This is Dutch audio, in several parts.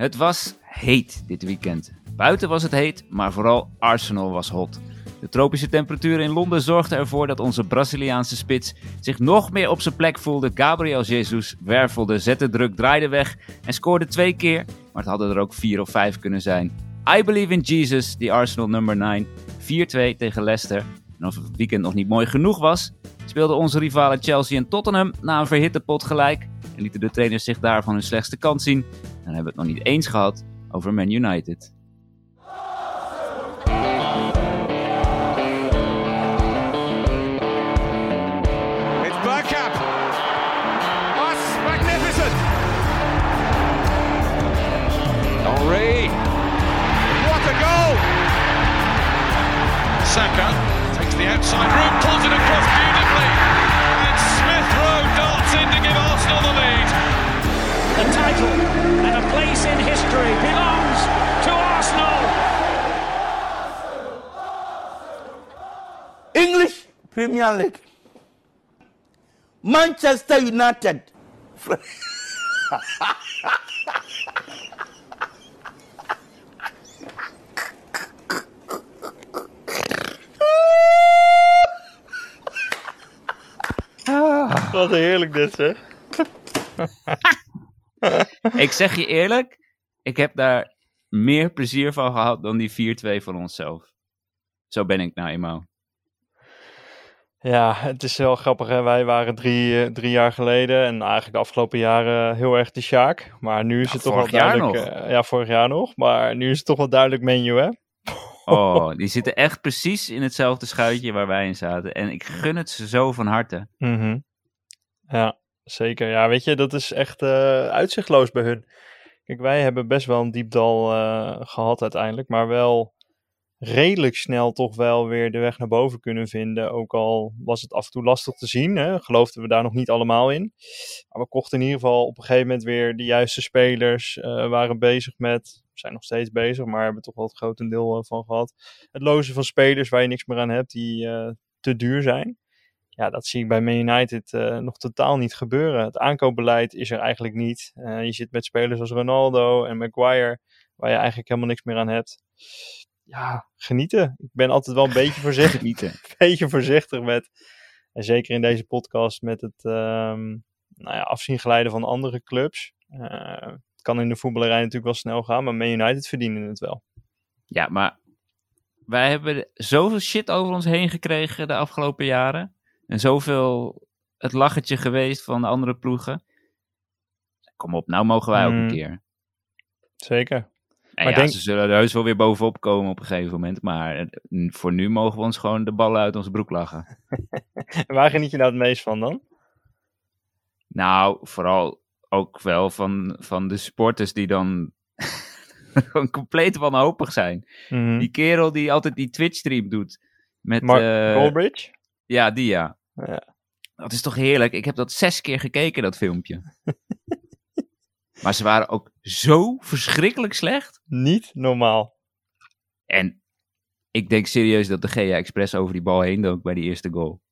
Het was heet dit weekend. Buiten was het heet, maar vooral Arsenal was hot. De tropische temperaturen in Londen zorgden ervoor dat onze Braziliaanse spits zich nog meer op zijn plek voelde. Gabriel Jesus wervelde, zette druk, draaide weg en scoorde twee keer. Maar het hadden er ook vier of vijf kunnen zijn. I believe in Jesus, die Arsenal nummer 9. 4-2 tegen Leicester. En of het weekend nog niet mooi genoeg was, speelden onze rivalen Chelsea en Tottenham na een verhitte pot gelijk. En lieten de trainers zich daarvan hun slechtste kant zien. Dan hebben we het nog niet eens gehad over Man United. It's Bergkamp. That's magnificent. Henri. What a goal. Saka takes the outside route, pulls it across title and a place in history belongs to Arsenal. English Premier League. Manchester United. Wat heerlijk dit, zeg. Ik zeg je eerlijk, ik heb daar meer plezier van gehad dan die 4-2 van onszelf. Zo ben ik nou eenmaal. Ja, het is wel grappig. Hè? Wij waren drie, eh, drie jaar geleden en eigenlijk de afgelopen jaren heel erg de Sjaak. Maar nu is Ja, het toch wel duidelijk. eh, ja, vorig jaar nog. Maar nu is het toch wel duidelijk menu, hè? Oh, die zitten echt precies in hetzelfde schuitje waar wij in zaten. En ik gun het ze zo van harte. Mhm. Ja, zeker. Ja, weet je, dat is echt eh, uitzichtloos bij hun. Kijk, wij hebben best wel een diep dal eh, gehad uiteindelijk, maar wel redelijk snel toch wel weer de weg naar boven kunnen vinden. Ook al was het af en toe lastig te zien, hè? geloofden we daar nog niet allemaal in. Maar we kochten in ieder geval op een gegeven moment weer de juiste spelers. eh, waren bezig met, zijn nog steeds bezig, maar hebben toch wel het grotendeel eh, van gehad. Het lozen van spelers waar je niks meer aan hebt, die te duur zijn. Ja, dat zie ik bij Man United eh, nog totaal niet gebeuren. Het aankoopbeleid is er eigenlijk niet. Eh, je zit met spelers als Ronaldo en Maguire, waar je eigenlijk helemaal niks meer aan hebt. Ja, genieten. Ik ben altijd wel een beetje voorzichtig, Genieten. een beetje voorzichtig met, en zeker in deze podcast, met het ehm, nou ja, afzien glijden van andere clubs. Eh, het kan in de voetballerij natuurlijk wel snel gaan, maar Man United verdienen het wel. Ja, maar wij hebben zoveel shit over ons heen gekregen de afgelopen jaren. En zoveel het lachertje geweest van de andere ploegen. Kom op, nou mogen wij ook een Mm. keer. Zeker. En Maar ja, denk- ze zullen er heus wel weer bovenop komen op een gegeven moment. Maar eh, voor nu mogen we ons gewoon de ballen uit onze broek lachen. En waar geniet je nou het meest van dan? Nou, vooral ook wel van, van de sporters die dan gewoon compleet wanhopig zijn. Mhm. Die kerel die altijd die Twitch-stream doet. Met, Mark Goldbridge? Ja, die ja. Ja. Dat is toch heerlijk. Ik heb dat zes keer gekeken, dat filmpje. maar ze waren ook zo verschrikkelijk slecht. Niet normaal. En ik denk serieus dat de GA Express over die bal heen dook bij die eerste goal.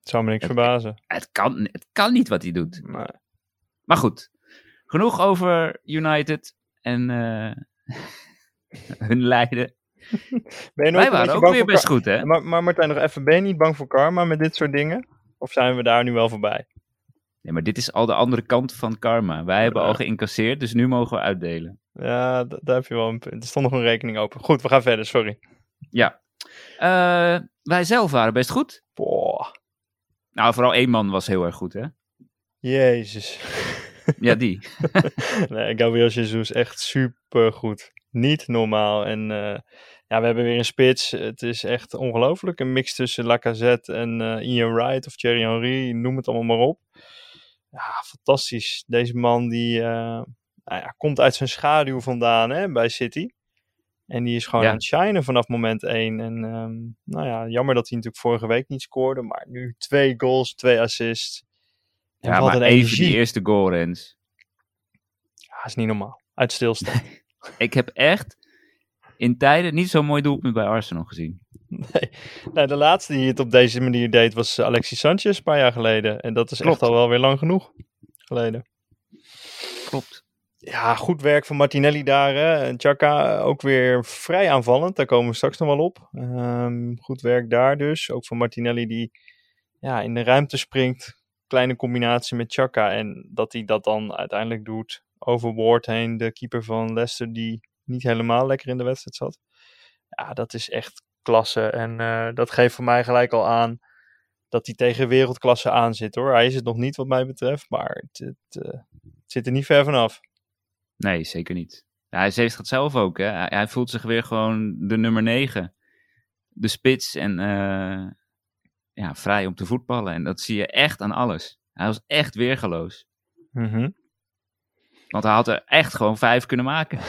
Het zou me niks Het- verbazen. Het kan, het kan niet wat hij doet. Maar, Maar goed, genoeg over United en eh, hun lijden. ben je nooit Wij waren ook weer best goed, hè? Maar, maar Martijn, nog even, ben je niet bang voor karma met dit soort dingen? Of zijn we daar nu wel voorbij? Nee, maar dit is al de andere kant van karma. Wij hebben Ja. al geïncasseerd, dus nu mogen we uitdelen. Ja, daar heb je wel een punt. Er stond nog een rekening open. Goed, we gaan verder, sorry. Ja. Eh, wij zelf waren best goed. Boah, Nou, vooral één man was heel erg goed, hè? jezus. Ja, die. nee, Gabriel Jesus echt super goed. Niet normaal. En eh, ja, we hebben weer een spits. Het is echt ongelooflijk. Een mix tussen Lacazette en eh, Ian Wright of Thierry Henry. Noem het allemaal maar op. Ja, fantastisch. Deze man die nou ja, komt uit zijn schaduw vandaan hè, bij City. En die is gewoon Ja. aan het shinen vanaf moment 1. En ehm, nou ja, jammer dat hij natuurlijk vorige week niet scoorde. Maar nu twee goals, twee assists. En Ja, maar een even energie. die eerste goal, Rens. Ja, is niet normaal. Uit stilstand. Ik heb echt in tijden niet zo'n mooi doelpunt bij Arsenal gezien. Nee. Nou, de laatste die het op deze manier deed was eh, Alexis Sanchez een paar jaar geleden. En dat is Klopt. echt al wel weer lang genoeg geleden. Klopt. ja, goed werk van Martinelli daar. Hè. En Chaka ook weer vrij aanvallend. Daar komen we straks nog wel op. Ehm, goed werk daar dus. Ook van Martinelli die ja, in de ruimte springt. Kleine combinatie met Chaka. En dat hij dat dan uiteindelijk doet over Ward heen. De keeper van Leicester die niet helemaal lekker in de wedstrijd zat. Ja, dat is echt klasse. En eh, dat geeft voor mij gelijk al aan dat hij tegen wereldklasse aan zit hoor. Hij is het nog niet wat mij betreft. Maar het, het, uh, het zit er niet ver vanaf. Nee, zeker niet. Ja, hij zegt het zelf ook. Hè? Hij, hij, voelt zich weer gewoon de nummer 9. De spits en uh, ja, vrij om te voetballen. En dat zie je echt aan alles. Hij was echt weergeloos. Mm -hmm. Want hij had er echt gewoon vijf kunnen maken.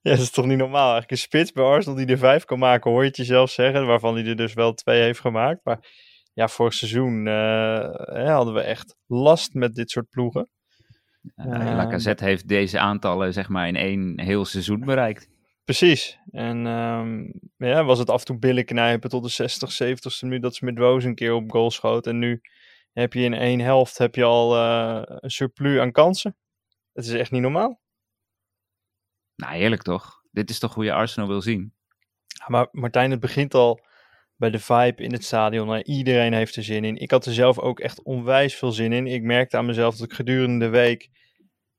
ja, dat is toch niet normaal. Eigenlijk een spits bij Arsenal die er vijf kan maken, hoor je het jezelf zeggen. Waarvan hij er dus wel twee heeft gemaakt. Maar ja, vorig seizoen uh, hadden we echt last met dit soort ploegen. Uh, Lacazette heeft deze aantallen zeg maar in één heel seizoen bereikt. Precies. En um, ja, was het af en toe billen knijpen tot de 60, 70ste minuut dat Smith Rose een keer op goal schoot. En nu heb je in één helft heb je al uh, een surplus aan kansen. Het is echt niet normaal. Nou, eerlijk toch? Dit is toch hoe je Arsenal wil zien? Maar Martijn, het begint al bij de vibe in het stadion. Nou, iedereen heeft er zin in. Ik had er zelf ook echt onwijs veel zin in. Ik merkte aan mezelf dat ik gedurende de week,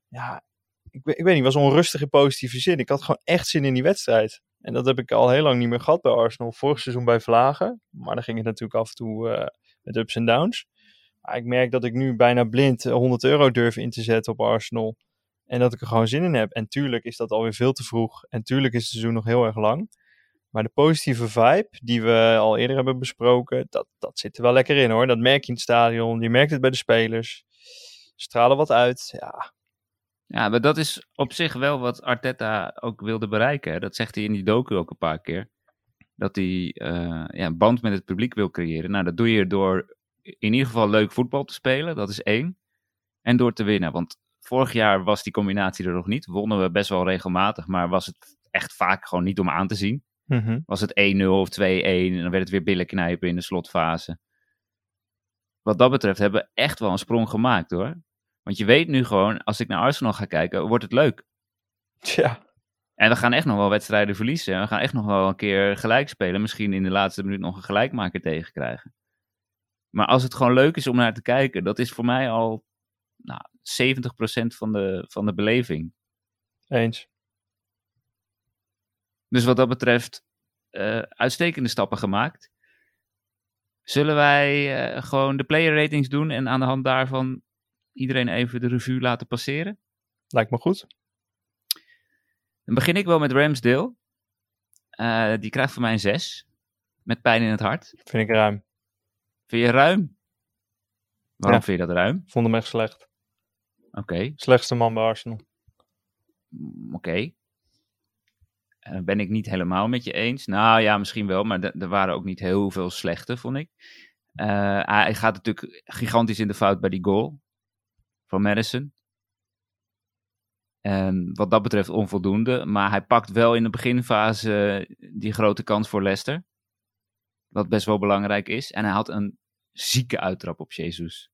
ja, ik, ik weet niet, was onrustig in positieve zin. Ik had gewoon echt zin in die wedstrijd. En dat heb ik al heel lang niet meer gehad bij Arsenal. Vorig seizoen bij Vlagen. Maar dan ging het natuurlijk af en toe uh, met ups en downs. Maar ik merk dat ik nu bijna blind 100 euro durf in te zetten op Arsenal. En dat ik er gewoon zin in heb. En tuurlijk is dat alweer veel te vroeg. En tuurlijk is het seizoen nog heel erg lang. Maar de positieve vibe die we al eerder hebben besproken, dat, dat zit er wel lekker in hoor. Dat merk je in het stadion. Je merkt het bij de spelers. Stralen wat uit. Ja. Ja, maar dat is op zich wel wat Arteta ook wilde bereiken. Dat zegt hij in die docu ook een paar keer. Dat hij uh, ja, een band met het publiek wil creëren. Nou, dat doe je door in ieder geval leuk voetbal te spelen. Dat is één. En door te winnen. Want vorig jaar was die combinatie er nog niet. Wonnen we best wel regelmatig, maar was het echt vaak gewoon niet om aan te zien. Mm -hmm. Was het 1-0 of 2-1 en dan werd het weer billen knijpen in de slotfase. Wat dat betreft hebben we echt wel een sprong gemaakt hoor. Want je weet nu gewoon, als ik naar Arsenal ga kijken, wordt het leuk. Ja. En we gaan echt nog wel wedstrijden verliezen. We gaan echt nog wel een keer gelijk spelen. Misschien in de laatste minuut nog een gelijkmaker tegenkrijgen. Maar als het gewoon leuk is om naar te kijken, dat is voor mij al nou, 70% van de, van de beleving. Eens. Dus wat dat betreft, uh, uitstekende stappen gemaakt. Zullen wij uh, gewoon de player ratings doen en aan de hand daarvan iedereen even de revue laten passeren? Lijkt me goed. Dan begin ik wel met Ramsdale. Uh, die krijgt voor mij een 6. Met pijn in het hart. Vind ik ruim. Vind je ruim? Waarom ja. vind je dat ruim? Vond hem echt slecht. Oké. Okay. Slechtste man bij Arsenal. Oké. Okay. Uh, ben ik niet helemaal met je eens. Nou ja, misschien wel, maar er waren ook niet heel veel slechte, vond ik. Uh, hij gaat natuurlijk gigantisch in de fout bij die goal van Madison. En wat dat betreft onvoldoende. Maar hij pakt wel in de beginfase die grote kans voor Leicester. Wat best wel belangrijk is. En hij had een zieke uittrap op Jesus.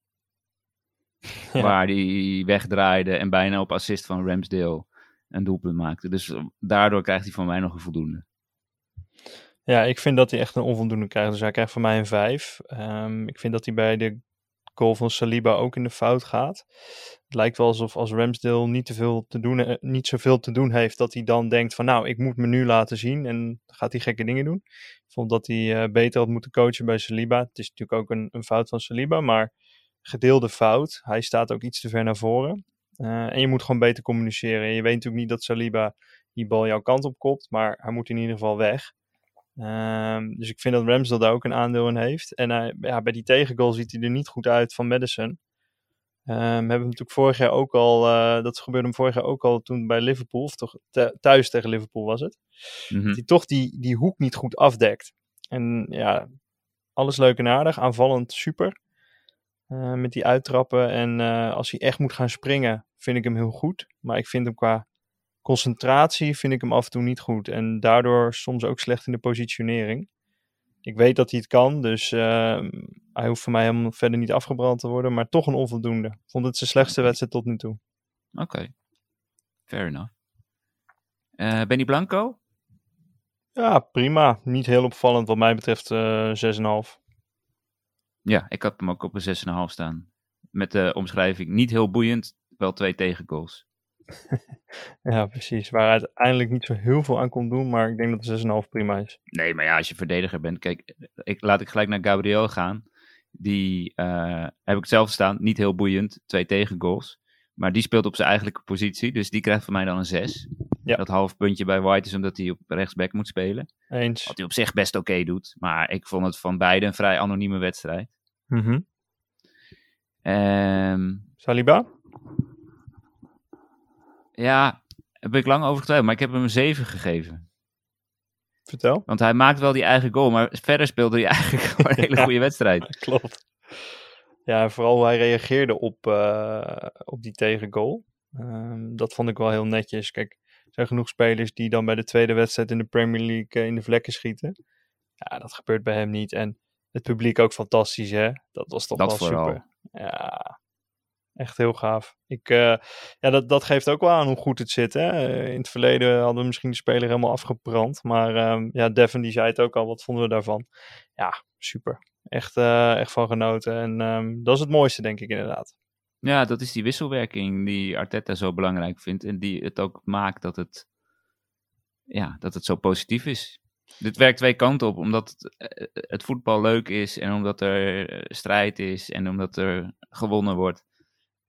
Ja. Waar hij wegdraaide en bijna op assist van Ramsdale een doelpunt maakte. Dus daardoor krijgt hij van mij nog een voldoende. Ja, ik vind dat hij echt een onvoldoende krijgt. Dus hij krijgt van mij een 5. Um, ik vind dat hij bij de goal van Saliba ook in de fout gaat. Het lijkt wel alsof als Ramsdale niet, te veel te doen, niet zoveel te doen heeft, dat hij dan denkt van nou, ik moet me nu laten zien en gaat hij gekke dingen doen. Ik vond dat hij uh, beter had moeten coachen bij Saliba. Het is natuurlijk ook een, een fout van Saliba, maar gedeelde fout. Hij staat ook iets te ver naar voren. Uh, en je moet gewoon beter communiceren. Je weet natuurlijk niet dat Saliba die bal jouw kant op kopt, maar hij moet in ieder geval weg. Um, dus ik vind dat Ramsdale daar ook een aandeel in heeft. En hij, ja, bij die tegengoal ziet hij er niet goed uit van Madison. Um, we hebben hem natuurlijk vorig jaar ook al, uh, dat gebeurde hem vorig jaar ook al toen bij Liverpool, of toch thuis tegen Liverpool was het. Mm-hmm. Dat hij toch die, die hoek niet goed afdekt. En ja, alles leuk en aardig, aanvallend super. Uh, met die uittrappen. En uh, als hij echt moet gaan springen, vind ik hem heel goed. Maar ik vind hem qua concentratie vind ik hem af en toe niet goed. En daardoor soms ook slecht in de positionering. Ik weet dat hij het kan, dus uh, hij hoeft voor mij helemaal verder niet afgebrand te worden. Maar toch een onvoldoende. Vond het zijn slechtste wedstrijd tot nu toe. Oké. Fair enough. Eh Benny Blanco? Ja, prima. Niet heel opvallend wat mij betreft eh 6,5. Ja, ik had hem ook op een 6,5 staan. Met de omschrijving niet heel boeiend, wel twee tegengoals. Ja, precies. Waar uiteindelijk niet zo heel veel aan kon doen, maar ik denk dat de 6,5 prima is. Nee, maar ja, als je verdediger bent. Kijk, ik, laat ik gelijk naar Gabriel gaan. Die eh, heb ik zelf staan. Niet heel boeiend. Twee tegengoals. Maar die speelt op zijn eigenlijke positie. Dus die krijgt van mij dan een 6. Ja. Dat half puntje bij White is omdat hij op rechtsback moet spelen. Eens. Wat hij op zich best oké doet. Maar ik vond het van beide een vrij anonieme wedstrijd. Mhm. Ehm, Saliba? ja, heb ik lang over getwijfeld. Maar ik heb hem een 7 gegeven. Vertel. Want hij maakt wel die eigen goal. Maar verder speelde hij eigenlijk gewoon een hele Ja. goede wedstrijd. Klopt. Ja, vooral hoe hij reageerde op, eh, op die tegengoal. Ehm, dat vond ik wel heel netjes. Kijk, er zijn genoeg spelers die dan bij de tweede wedstrijd in de Premier League eh, in de vlekken schieten. Ja, dat gebeurt bij hem niet. En het publiek ook fantastisch, hè? Dat was toch Dat wel vooral. super. Ja, echt heel gaaf. Ik, eh, ja, dat, dat geeft ook wel aan hoe goed het zit. Hè? Eh, in het verleden hadden we misschien de speler helemaal afgebrand. Maar ehm, ja, Devin die zei het ook al. Wat vonden we daarvan? Ja, super. Echt, eh, echt van genoten. En ehm, dat is het mooiste, denk ik inderdaad. Ja, dat is die wisselwerking die Arteta zo belangrijk vindt. En die het ook maakt dat het, ja, dat het zo positief is. Dit werkt twee kanten op, omdat het, eh, het voetbal leuk is en omdat er eh, strijd is en omdat er gewonnen wordt,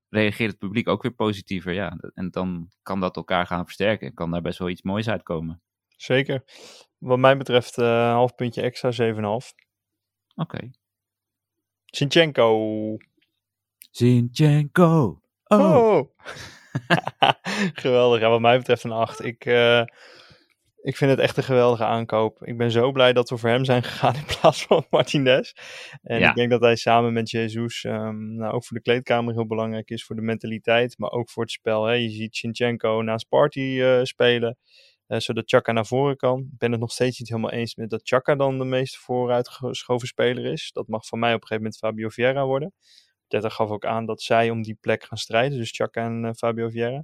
reageert het publiek ook weer positiever. Ja, en dan kan dat elkaar gaan versterken en kan daar best wel iets moois uitkomen. Zeker. Wat mij betreft eh, een half puntje extra, 7,5. Oké. Sinchenko. Zinchenko. Oh. Oh. Geweldig. Ja, wat mij betreft een 8. Ik, eh, ik vind het echt een geweldige aankoop. Ik ben zo blij dat we voor hem zijn gegaan in plaats van Martinez. En Ja. ik denk dat hij samen met Jesus ehm, nou, ook voor de kleedkamer heel belangrijk is. Voor de mentaliteit, maar ook voor het spel. Hè. Je ziet Sinchenko naast Party eh, spelen. eh, zodat Chaka naar voren kan. Ik ben het nog steeds niet helemaal eens met dat Chaka dan de meest vooruitgeschoven speler is. Dat mag van mij op een gegeven moment Fabio Vieira worden. Teta gaf ook aan dat zij om die plek gaan strijden. Dus Chaka en eh, Fabio Vieira.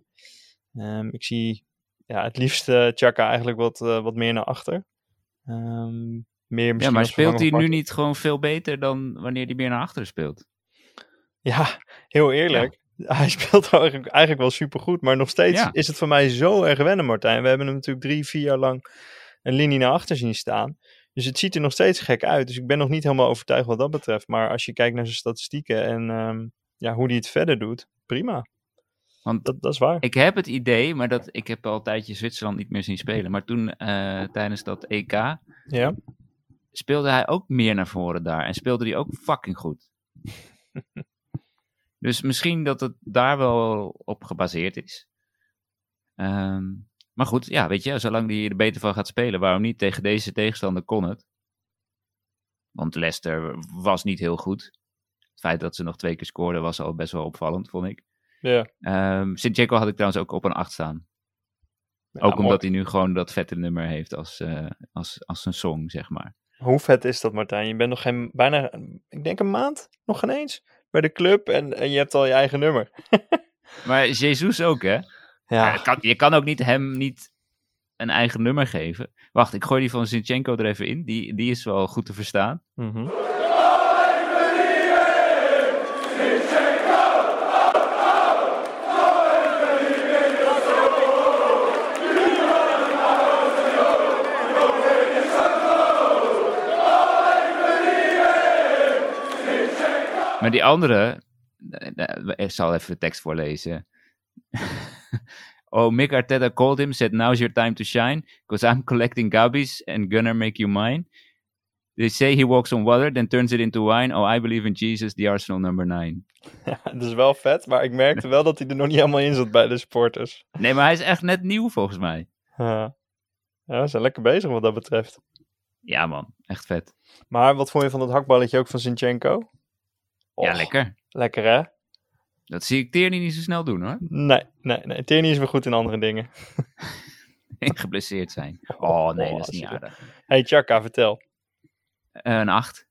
Ehm, ik zie ja, het liefst eh, Chaka eigenlijk wat, eh, wat meer naar achter. Ehm, meer Ja, maar speelt hij nu niet gewoon veel beter dan wanneer hij meer naar achteren speelt? Ja, heel eerlijk. Hij speelt eigenlijk, eigenlijk wel supergoed. Maar nog steeds Ja. is het voor mij zo erg wennen, Martijn. We hebben hem natuurlijk drie, vier jaar lang een linie naar achter zien staan. Dus het ziet er nog steeds gek uit. Dus ik ben nog niet helemaal overtuigd wat dat betreft. Maar als je kijkt naar zijn statistieken en ehm, ja, hoe hij het verder doet, prima. Want Dat, dat is waar. Ik heb het idee, maar dat, ik heb al een tijdje Zwitserland niet meer zien spelen. Maar toen, eh, tijdens dat EK, Ja, speelde hij ook meer naar voren daar. En speelde hij ook fucking goed. dus misschien dat het daar wel op gebaseerd is. Ehm, maar goed, ja, weet je, zolang hij er beter van gaat spelen, waarom niet? Tegen deze tegenstander kon het. Want Leicester was niet heel goed. Het feit dat ze nog twee keer scoorden was al best wel opvallend, vond ik. Ja. Ehm Sinchenko had ik trouwens ook op een 8 staan. Ja, ook omdat hij nu gewoon dat vette nummer heeft als, eh, als, als een song, zeg maar. Hoe vet is dat, Martijn? Je bent nog geen, bijna, ik denk een maand, nog geen eens, bij de club en, en je hebt al je eigen nummer. Maar Jesus ook, hè? Ja, Eh, kan, je kan ook niet hem niet een eigen nummer geven. Wacht, ik gooi die van Sinchenko er even in. Die, die is wel goed te verstaan. Mhm. Maar die andere, eh, eh, ik zal even de tekst voorlezen. oh, Mick Arteta called him, said now's your time to shine, because I'm collecting gabbies and gonna make you mine. They say he walks on water, then turns it into wine. Oh, I believe in Jesus, the Arsenal number 9. ja, het is wel vet, maar ik merkte wel dat hij er nog niet helemaal in zat bij de supporters. Nee, maar hij is echt net nieuw volgens mij. Ja, ja ze zijn lekker bezig wat dat betreft. Ja man, echt vet. Maar wat vond je van dat hakballetje ook van Ja, lekker. Lekker hè? Dat zie ik Tierney niet zo snel doen hoor. Nee, nee, nee. Tierney is weer goed in andere dingen. Geblesseerd zijn. Oh nee, Oh, dat is niet aardig. Hey Chaka, vertel. Een 8.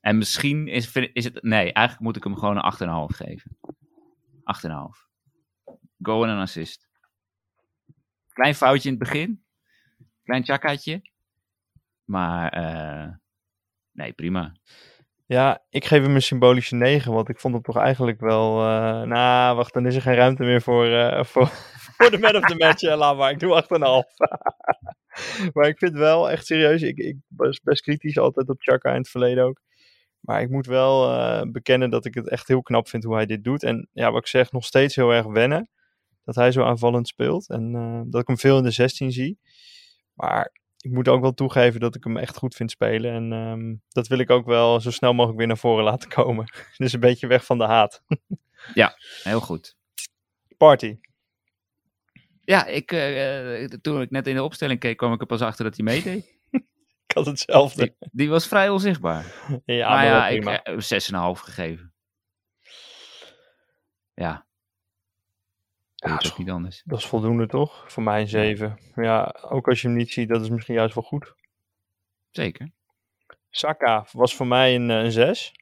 En misschien is, is het... Nee, eigenlijk moet ik hem gewoon een 8,5 geven. 8,5. goal en een assist. Klein foutje in het begin. Klein chakkaatje. Maar eh, nee, prima. Ja, ik geef hem een symbolische 9, want ik vond hem toch eigenlijk wel... eh nou, wacht, dan is er geen ruimte meer voor, eh, voor, voor de man of the match. Ja, laat maar, ik doe 8,5. maar ik vind wel echt serieus, ik, ik was best kritisch altijd op Chaka in het verleden ook. Maar ik moet wel eh, bekennen dat ik het echt heel knap vind hoe hij dit doet. En ja, wat ik zeg, nog steeds heel erg wennen. Dat hij zo aanvallend speelt. En eh, dat ik hem veel in de 16 zie. Maar ik moet ook wel toegeven dat ik hem echt goed vind spelen. En ehm, dat wil ik ook wel zo snel mogelijk weer naar voren laten komen. dus een beetje weg van de haat. Heel goed. Party. Ja, ik, eh, eh, toen ik net in de opstelling keek, kwam ik er pas achter dat hij meedeed. Ik had hetzelfde. Die, die was vrij onzichtbaar. Ja, maar maar ja, ik heb 6,5 gegeven. Ja. Ja, Ja, is niet anders. Dat is voldoende toch? Voor mij een 7. Ja, ook als je hem niet ziet, dat is misschien juist wel goed. Zeker. Saka was voor mij een, eh, een 6.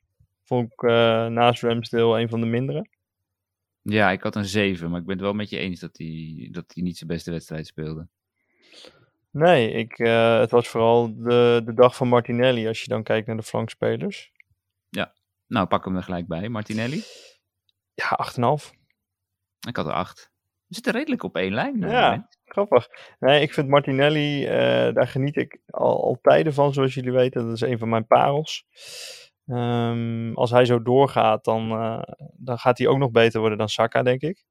Vond ik eh, naast Ramsdale een van de mindere. Ja, ik had een 7, maar ik ben het wel met je eens dat hij, dat hij niet zijn beste wedstrijd speelde. Nee, ik, eh, het was vooral de, de dag van Martinelli als je dan kijkt naar de flankspelers. Nou, pak hem er gelijk bij. Martinelli. Ja, 8,5. Ik had er 8. We zitten redelijk op één lijn. eh, Ja. Grappig. Nee, ik vind Martinelli, eh, daar geniet ik al, al tijden van, zoals jullie weten. Dat is een van mijn parels. Ehm, als hij zo doorgaat, dan, eh, dan gaat hij ook nog beter worden dan Saka, denk ik.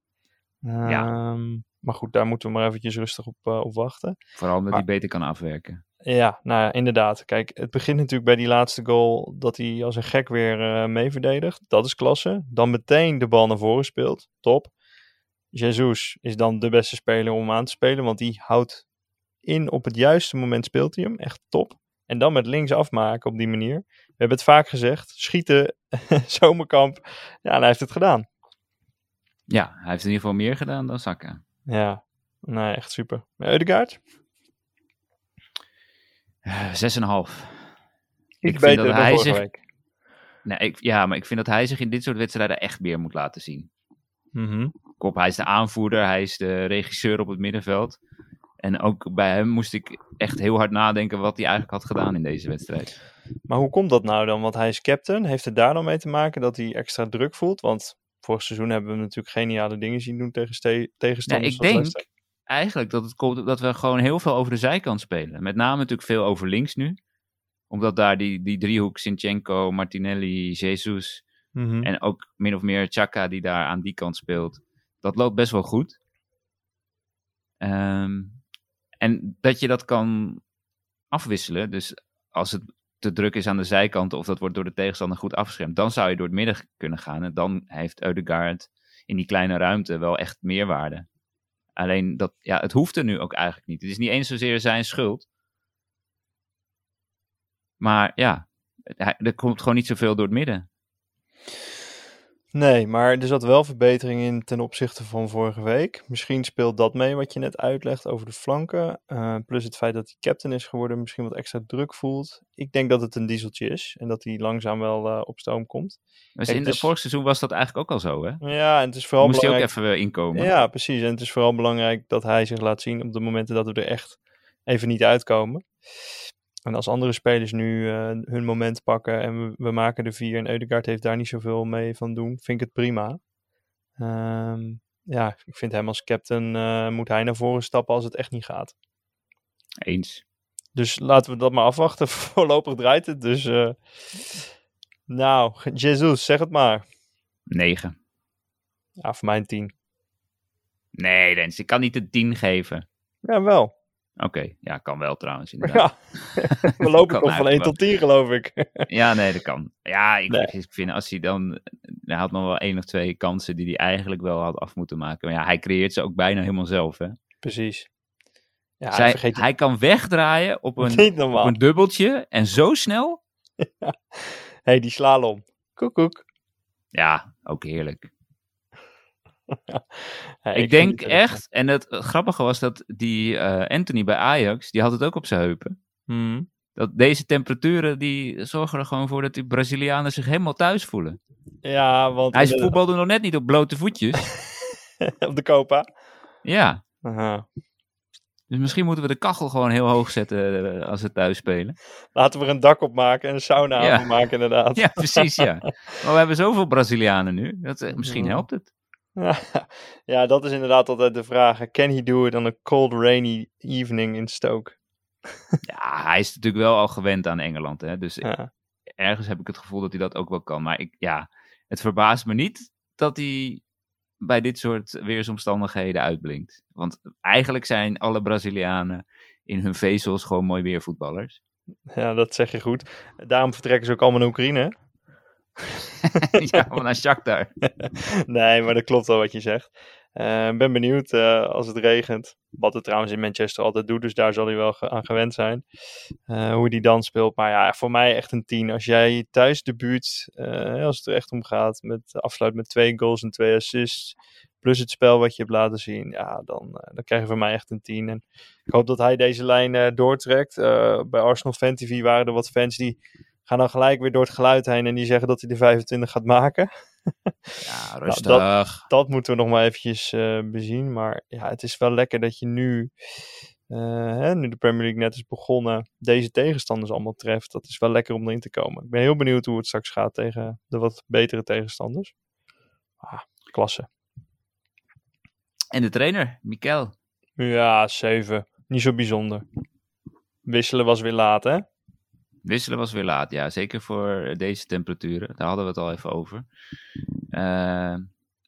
Ehm, Maar goed, daar moeten we maar eventjes rustig op, op wachten. Vooral omdat Maar- hij beter kan afwerken. Ja, nou ja, inderdaad. Kijk, het begint natuurlijk bij die laatste goal dat hij als een gek weer eh mee verdedigt. Dat is klasse. Dan meteen de bal naar voren speelt. Top. Jesus is dan de beste speler om aan te spelen, want die houdt in op het juiste moment speelt hij hem. Echt top. En dan met links afmaken op die manier. We hebben het vaak gezegd. Schieten, zomerkamp. Ja, en hij heeft het gedaan. Ja, hij heeft in ieder geval meer gedaan dan Saka. Ja, nee, echt super. Eudegaard? Eh, 6,5. Iets vind beter dat dan hij zich- week. Nee, ik, ja, maar ik vind dat hij zich in dit soort wedstrijden echt meer moet laten zien. Mhm. Kop, hij is de aanvoerder, hij is de regisseur op het middenveld. En ook bij hem moest ik echt heel hard nadenken wat hij eigenlijk had gedaan in deze wedstrijd. Maar hoe komt dat nou dan? Want hij is captain. Heeft het daar dan mee te maken dat hij extra druk voelt? Want vorig seizoen hebben we natuurlijk geniale dingen zien doen tegen ste- Ja, tegenstanders. ik denk Leicester. eigenlijk dat het komt dat we gewoon heel veel over de zijkant spelen. Met name natuurlijk veel over links nu. Omdat daar die, die driehoek Sinchenko, Martinelli, Jesus Mhm. en ook min of meer Chaka die daar aan die kant speelt. Dat loopt best wel goed. Ehm, en dat je dat kan afwisselen. Dus als het te druk is aan de zijkanten of dat wordt door de tegenstander goed afgeschermd, dan zou je door het midden kunnen gaan. En dan heeft Eudegaard in die kleine ruimte wel echt meerwaarde. Alleen dat, ja, het hoeft er nu ook eigenlijk niet. Het is niet eens zozeer zijn schuld. Maar ja, er komt gewoon niet zoveel door het midden. Nee, maar er zat wel verbetering in ten opzichte van vorige week. Misschien speelt dat mee wat je net uitlegt over de flanken. Eh, plus het feit dat hij captain is geworden, misschien wat extra druk voelt. Ik denk dat het een dieseltje is en dat hij langzaam wel eh, op stoom komt. Dus Kijk, in het het is- vorig seizoen was dat eigenlijk ook al zo, hè? Ja, en het is vooral Moest hij ook belangrijk... even weer inkomen. Ja, precies. En het is vooral belangrijk dat hij zich laat zien op de momenten dat we er echt even niet uitkomen. En als andere spelers nu eh, hun moment pakken en we, we maken de vier en Eudegaard heeft daar niet zoveel mee van doen, vind ik het prima. Ehm, ja, ik vind hem als captain, eh, moet hij naar voren stappen als het echt niet gaat. Eens. Dus laten we dat maar afwachten. Voorlopig draait het, dus... eh, nou, Jesus, zeg het maar. 9. Ja, voor mij een 10. Nee, Rens, ik kan niet de 10 geven. Ja, wel. Oké, ja, kan wel trouwens, inderdaad. Ja, we lopen toch van 1 eigenlijk tot 10 geloof ik. Ja, nee, dat kan. Ja, ik, Nee. ik vind als hij dan... Hij had nog wel één of twee kansen die hij eigenlijk wel had af moeten maken. Maar ja, hij creëert ze ook bijna helemaal zelf, hè. Precies. Ja, Zij- vergeet hij kan wegdraaien op een, op een dubbeltje en zo snel. hey, die slalom. Koek, koek. Ja, ook heerlijk. Ja, ik, denk echt, en het grappige was dat die eh, Anthony bij Ajax, die had het ook op zijn heupen. Mhm. Dat deze temperaturen, die zorgen er gewoon voor dat die Brazilianen zich helemaal thuis voelen. Ja, want... Hij voetbalde nog net niet op blote voetjes. Op de Copa. Ja, Aha. dus misschien moeten we de kachel gewoon heel hoog zetten eh, als we thuis spelen. Laten we er een dak op maken en een sauna Ja. maken, inderdaad. Ja, precies, ja. Maar we hebben zoveel Brazilianen nu. Dat, eh, misschien Ja. helpt het. ja, dat is inderdaad altijd de vraag. Can he do it on a cold, rainy evening in Stoke? Ja, hij is natuurlijk wel al gewend aan Engeland. Hè? Dus Ja. ergens heb ik het gevoel dat hij dat ook wel kan. Maar ik, ja, het verbaast me niet dat hij bij dit soort weersomstandigheden uitblinkt. Want eigenlijk zijn alle Brazilianen in hun vezels gewoon mooi weervoetballers. ja, dat zeg je goed. Daarom vertrekken ze ook allemaal naar Oekraïne. ja, maar naar Shakhtar. nee, maar dat klopt wel wat je zegt. Eh, Ik ben benieuwd eh, als het regent. Wat het trouwens in Manchester altijd doet, dus daar zal hij wel aan gewend zijn. Eh, hoe die dan speelt. Maar ja, voor mij echt een 10. Als jij thuis de buurt, als het er echt om gaat, met afsluit met twee goals en twee assists. Plus het spel wat je hebt laten zien. Ja, dan, dan krijg je van mij echt een 10. En ik hoop dat hij deze lijn doortrekt. Bij Arsenal Fan TV waren er wat fans die gaan dan gelijk weer door het geluid heen. En die zeggen dat hij de 25 gaat maken Ja, dat- rustig. dat moeten we nog maar eventjes eh, bezien. Maar ja, het is wel lekker dat je nu, eh, hè, nu de Premier League net is begonnen, deze tegenstanders allemaal treft. Dat is wel lekker om erin te komen. Ik ben heel benieuwd hoe het straks gaat tegen de wat betere tegenstanders. Ah, klasse. En de trainer, Mikel. Ja, 7. Niet zo bijzonder. Wisselen was weer laat, hè? Wisselen was weer laat, ja. Zeker voor deze temperaturen. Daar hadden we het al even over. Eh,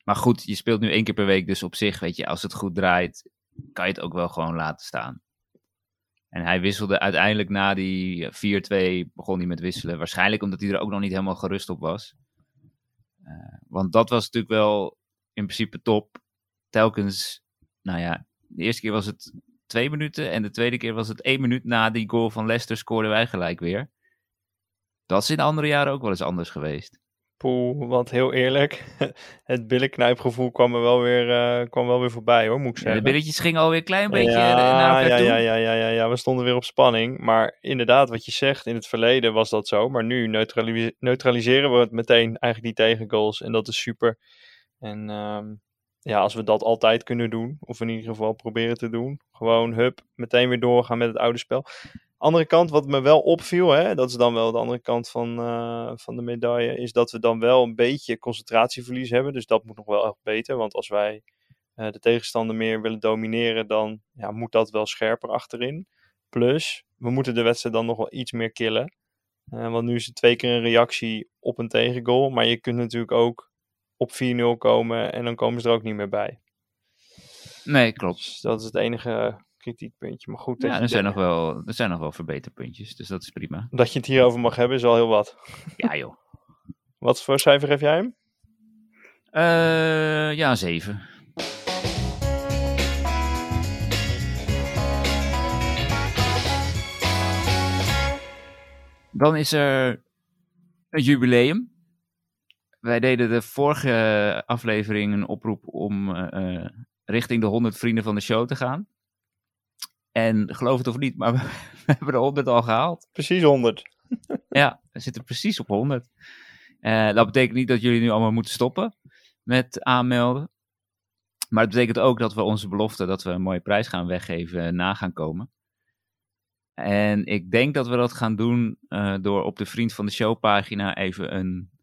maar goed, je speelt nu één keer per week. Dus op zich, weet je, als het goed draait, kan je het ook wel gewoon laten staan. En hij wisselde uiteindelijk na die 4-2, begon hij met wisselen. Waarschijnlijk omdat hij er ook nog niet helemaal gerust op was. Eh, want dat was natuurlijk wel in principe top. Telkens, nou ja, de eerste keer was het twee minuten. En de tweede keer was het één minuut na die goal van Leicester scoorden wij gelijk weer. Dat is in de andere jaren ook wel eens anders geweest. Poeh, want heel eerlijk, het billenknijpgevoel kwam er wel weer, eh, kwam wel weer voorbij, hoor, moet ik Ja, zeggen. de billetjes gingen alweer een klein beetje ja, naar elkaar ja, toe. ja, ja, ja, ja, ja, we stonden weer op spanning. Maar inderdaad, wat je zegt, in het verleden was dat zo. Maar nu neutrali- neutraliseren we het meteen, eigenlijk die tegengoals. En dat is super. En ehm, ja, als we dat altijd kunnen doen, of in ieder geval proberen te doen. Gewoon, hup, meteen weer doorgaan met het oude spel. Andere kant, wat me wel opviel, hè, dat is dan wel de andere kant van, eh, van de medaille, is dat we dan wel een beetje concentratieverlies hebben. Dus dat moet nog wel echt beter. Want als wij eh, de tegenstander meer willen domineren, dan ja, moet dat wel scherper achterin. Plus, we moeten de wedstrijd dan nog wel iets meer killen. Eh, want nu is het twee keer een reactie op een tegengoal. Maar je kunt natuurlijk ook op 4-0 komen en dan komen ze er ook niet meer bij. Nee, klopt. Dus dat is het enige kritiekpuntje. Maar goed, Ja, er zijn, nog wel, er zijn nog wel verbeterpuntjes, dus dat is prima. dat je het hierover mag hebben is al heel wat. Ja joh. Wat voor cijfer geef jij hem? Eh, ja, een 7. Dan is er een jubileum. Wij deden de vorige aflevering een oproep om eh, eh, richting de 100 vrienden van de show te gaan. En geloof het of niet, maar we, we hebben de 100 al gehaald. Precies 100. Ja, we zitten precies op 100. Eh, dat betekent niet dat jullie nu allemaal moeten stoppen met aanmelden. Maar het betekent ook dat we onze belofte dat we een mooie prijs gaan weggeven na gaan komen. En ik denk dat we dat gaan doen door op de Vriend van de Show pagina even een,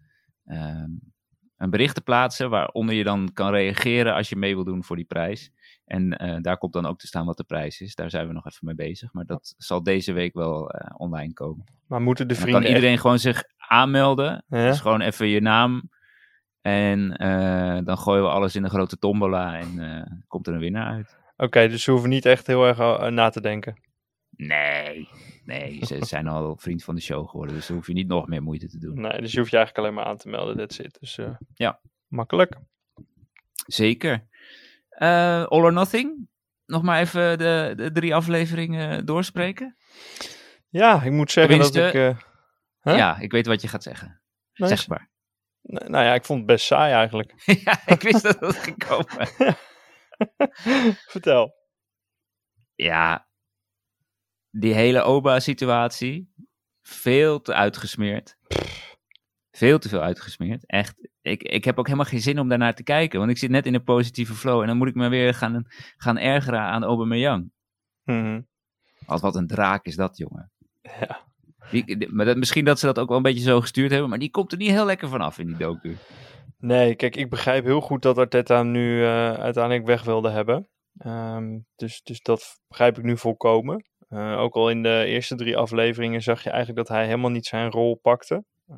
een bericht te plaatsen. Waaronder je dan kan reageren als je mee wil doen voor die prijs. En eh, daar komt dan ook te staan wat de prijs is. Daar zijn we nog even mee bezig. Maar dat zal deze week wel eh, online komen. Maar moeten de Dan kan vrienden iedereen gewoon zich aanmelden. Ja? Dus gewoon even je naam. En eh, dan gooien we alles in een grote tombola en komt er een winnaar uit. Oké, dus ze hoeven niet echt heel erg na te denken. Nee, nee, ze zijn al vriend van de show geworden. Dus dan hoef je niet nog meer moeite te doen. Nee, dus je hoeft je eigenlijk alleen maar aan te melden. That's it. Dus eh, Ja. makkelijk. Zeker. Eh All or Nothing. Nog maar even de, de drie afleveringen doorspreken. Ja, ik moet zeggen dat ik... eh, Huh? Ja, ik weet wat je gaat zeggen. nee, Zeg maar. Nou ja, ik vond het best saai eigenlijk. ja, ik wist dat het ging komen. Vertel. Ja, die hele Oba-situatie. Veel te uitgesmeerd. Veel te veel uitgesmeerd. Echt. Ik, ik heb ook helemaal geen zin om daarnaar te kijken. Want ik zit net in een positieve flow. En dan moet ik me weer gaan, gaan ergeren aan Aubameyang. Mhm. Als wat een draak is dat, jongen. Ja. Die, die- maar dat, misschien dat ze dat ook wel een beetje zo gestuurd hebben. Maar die komt er niet heel lekker vanaf in die docu. Nee, kijk, ik begrijp heel goed dat Arteta nu eh, uiteindelijk weg wilde hebben. Ehm, dus, dus dat begrijp ik nu volkomen. Eh, ook al in de eerste drie afleveringen zag je eigenlijk dat hij helemaal niet zijn rol pakte. Eh,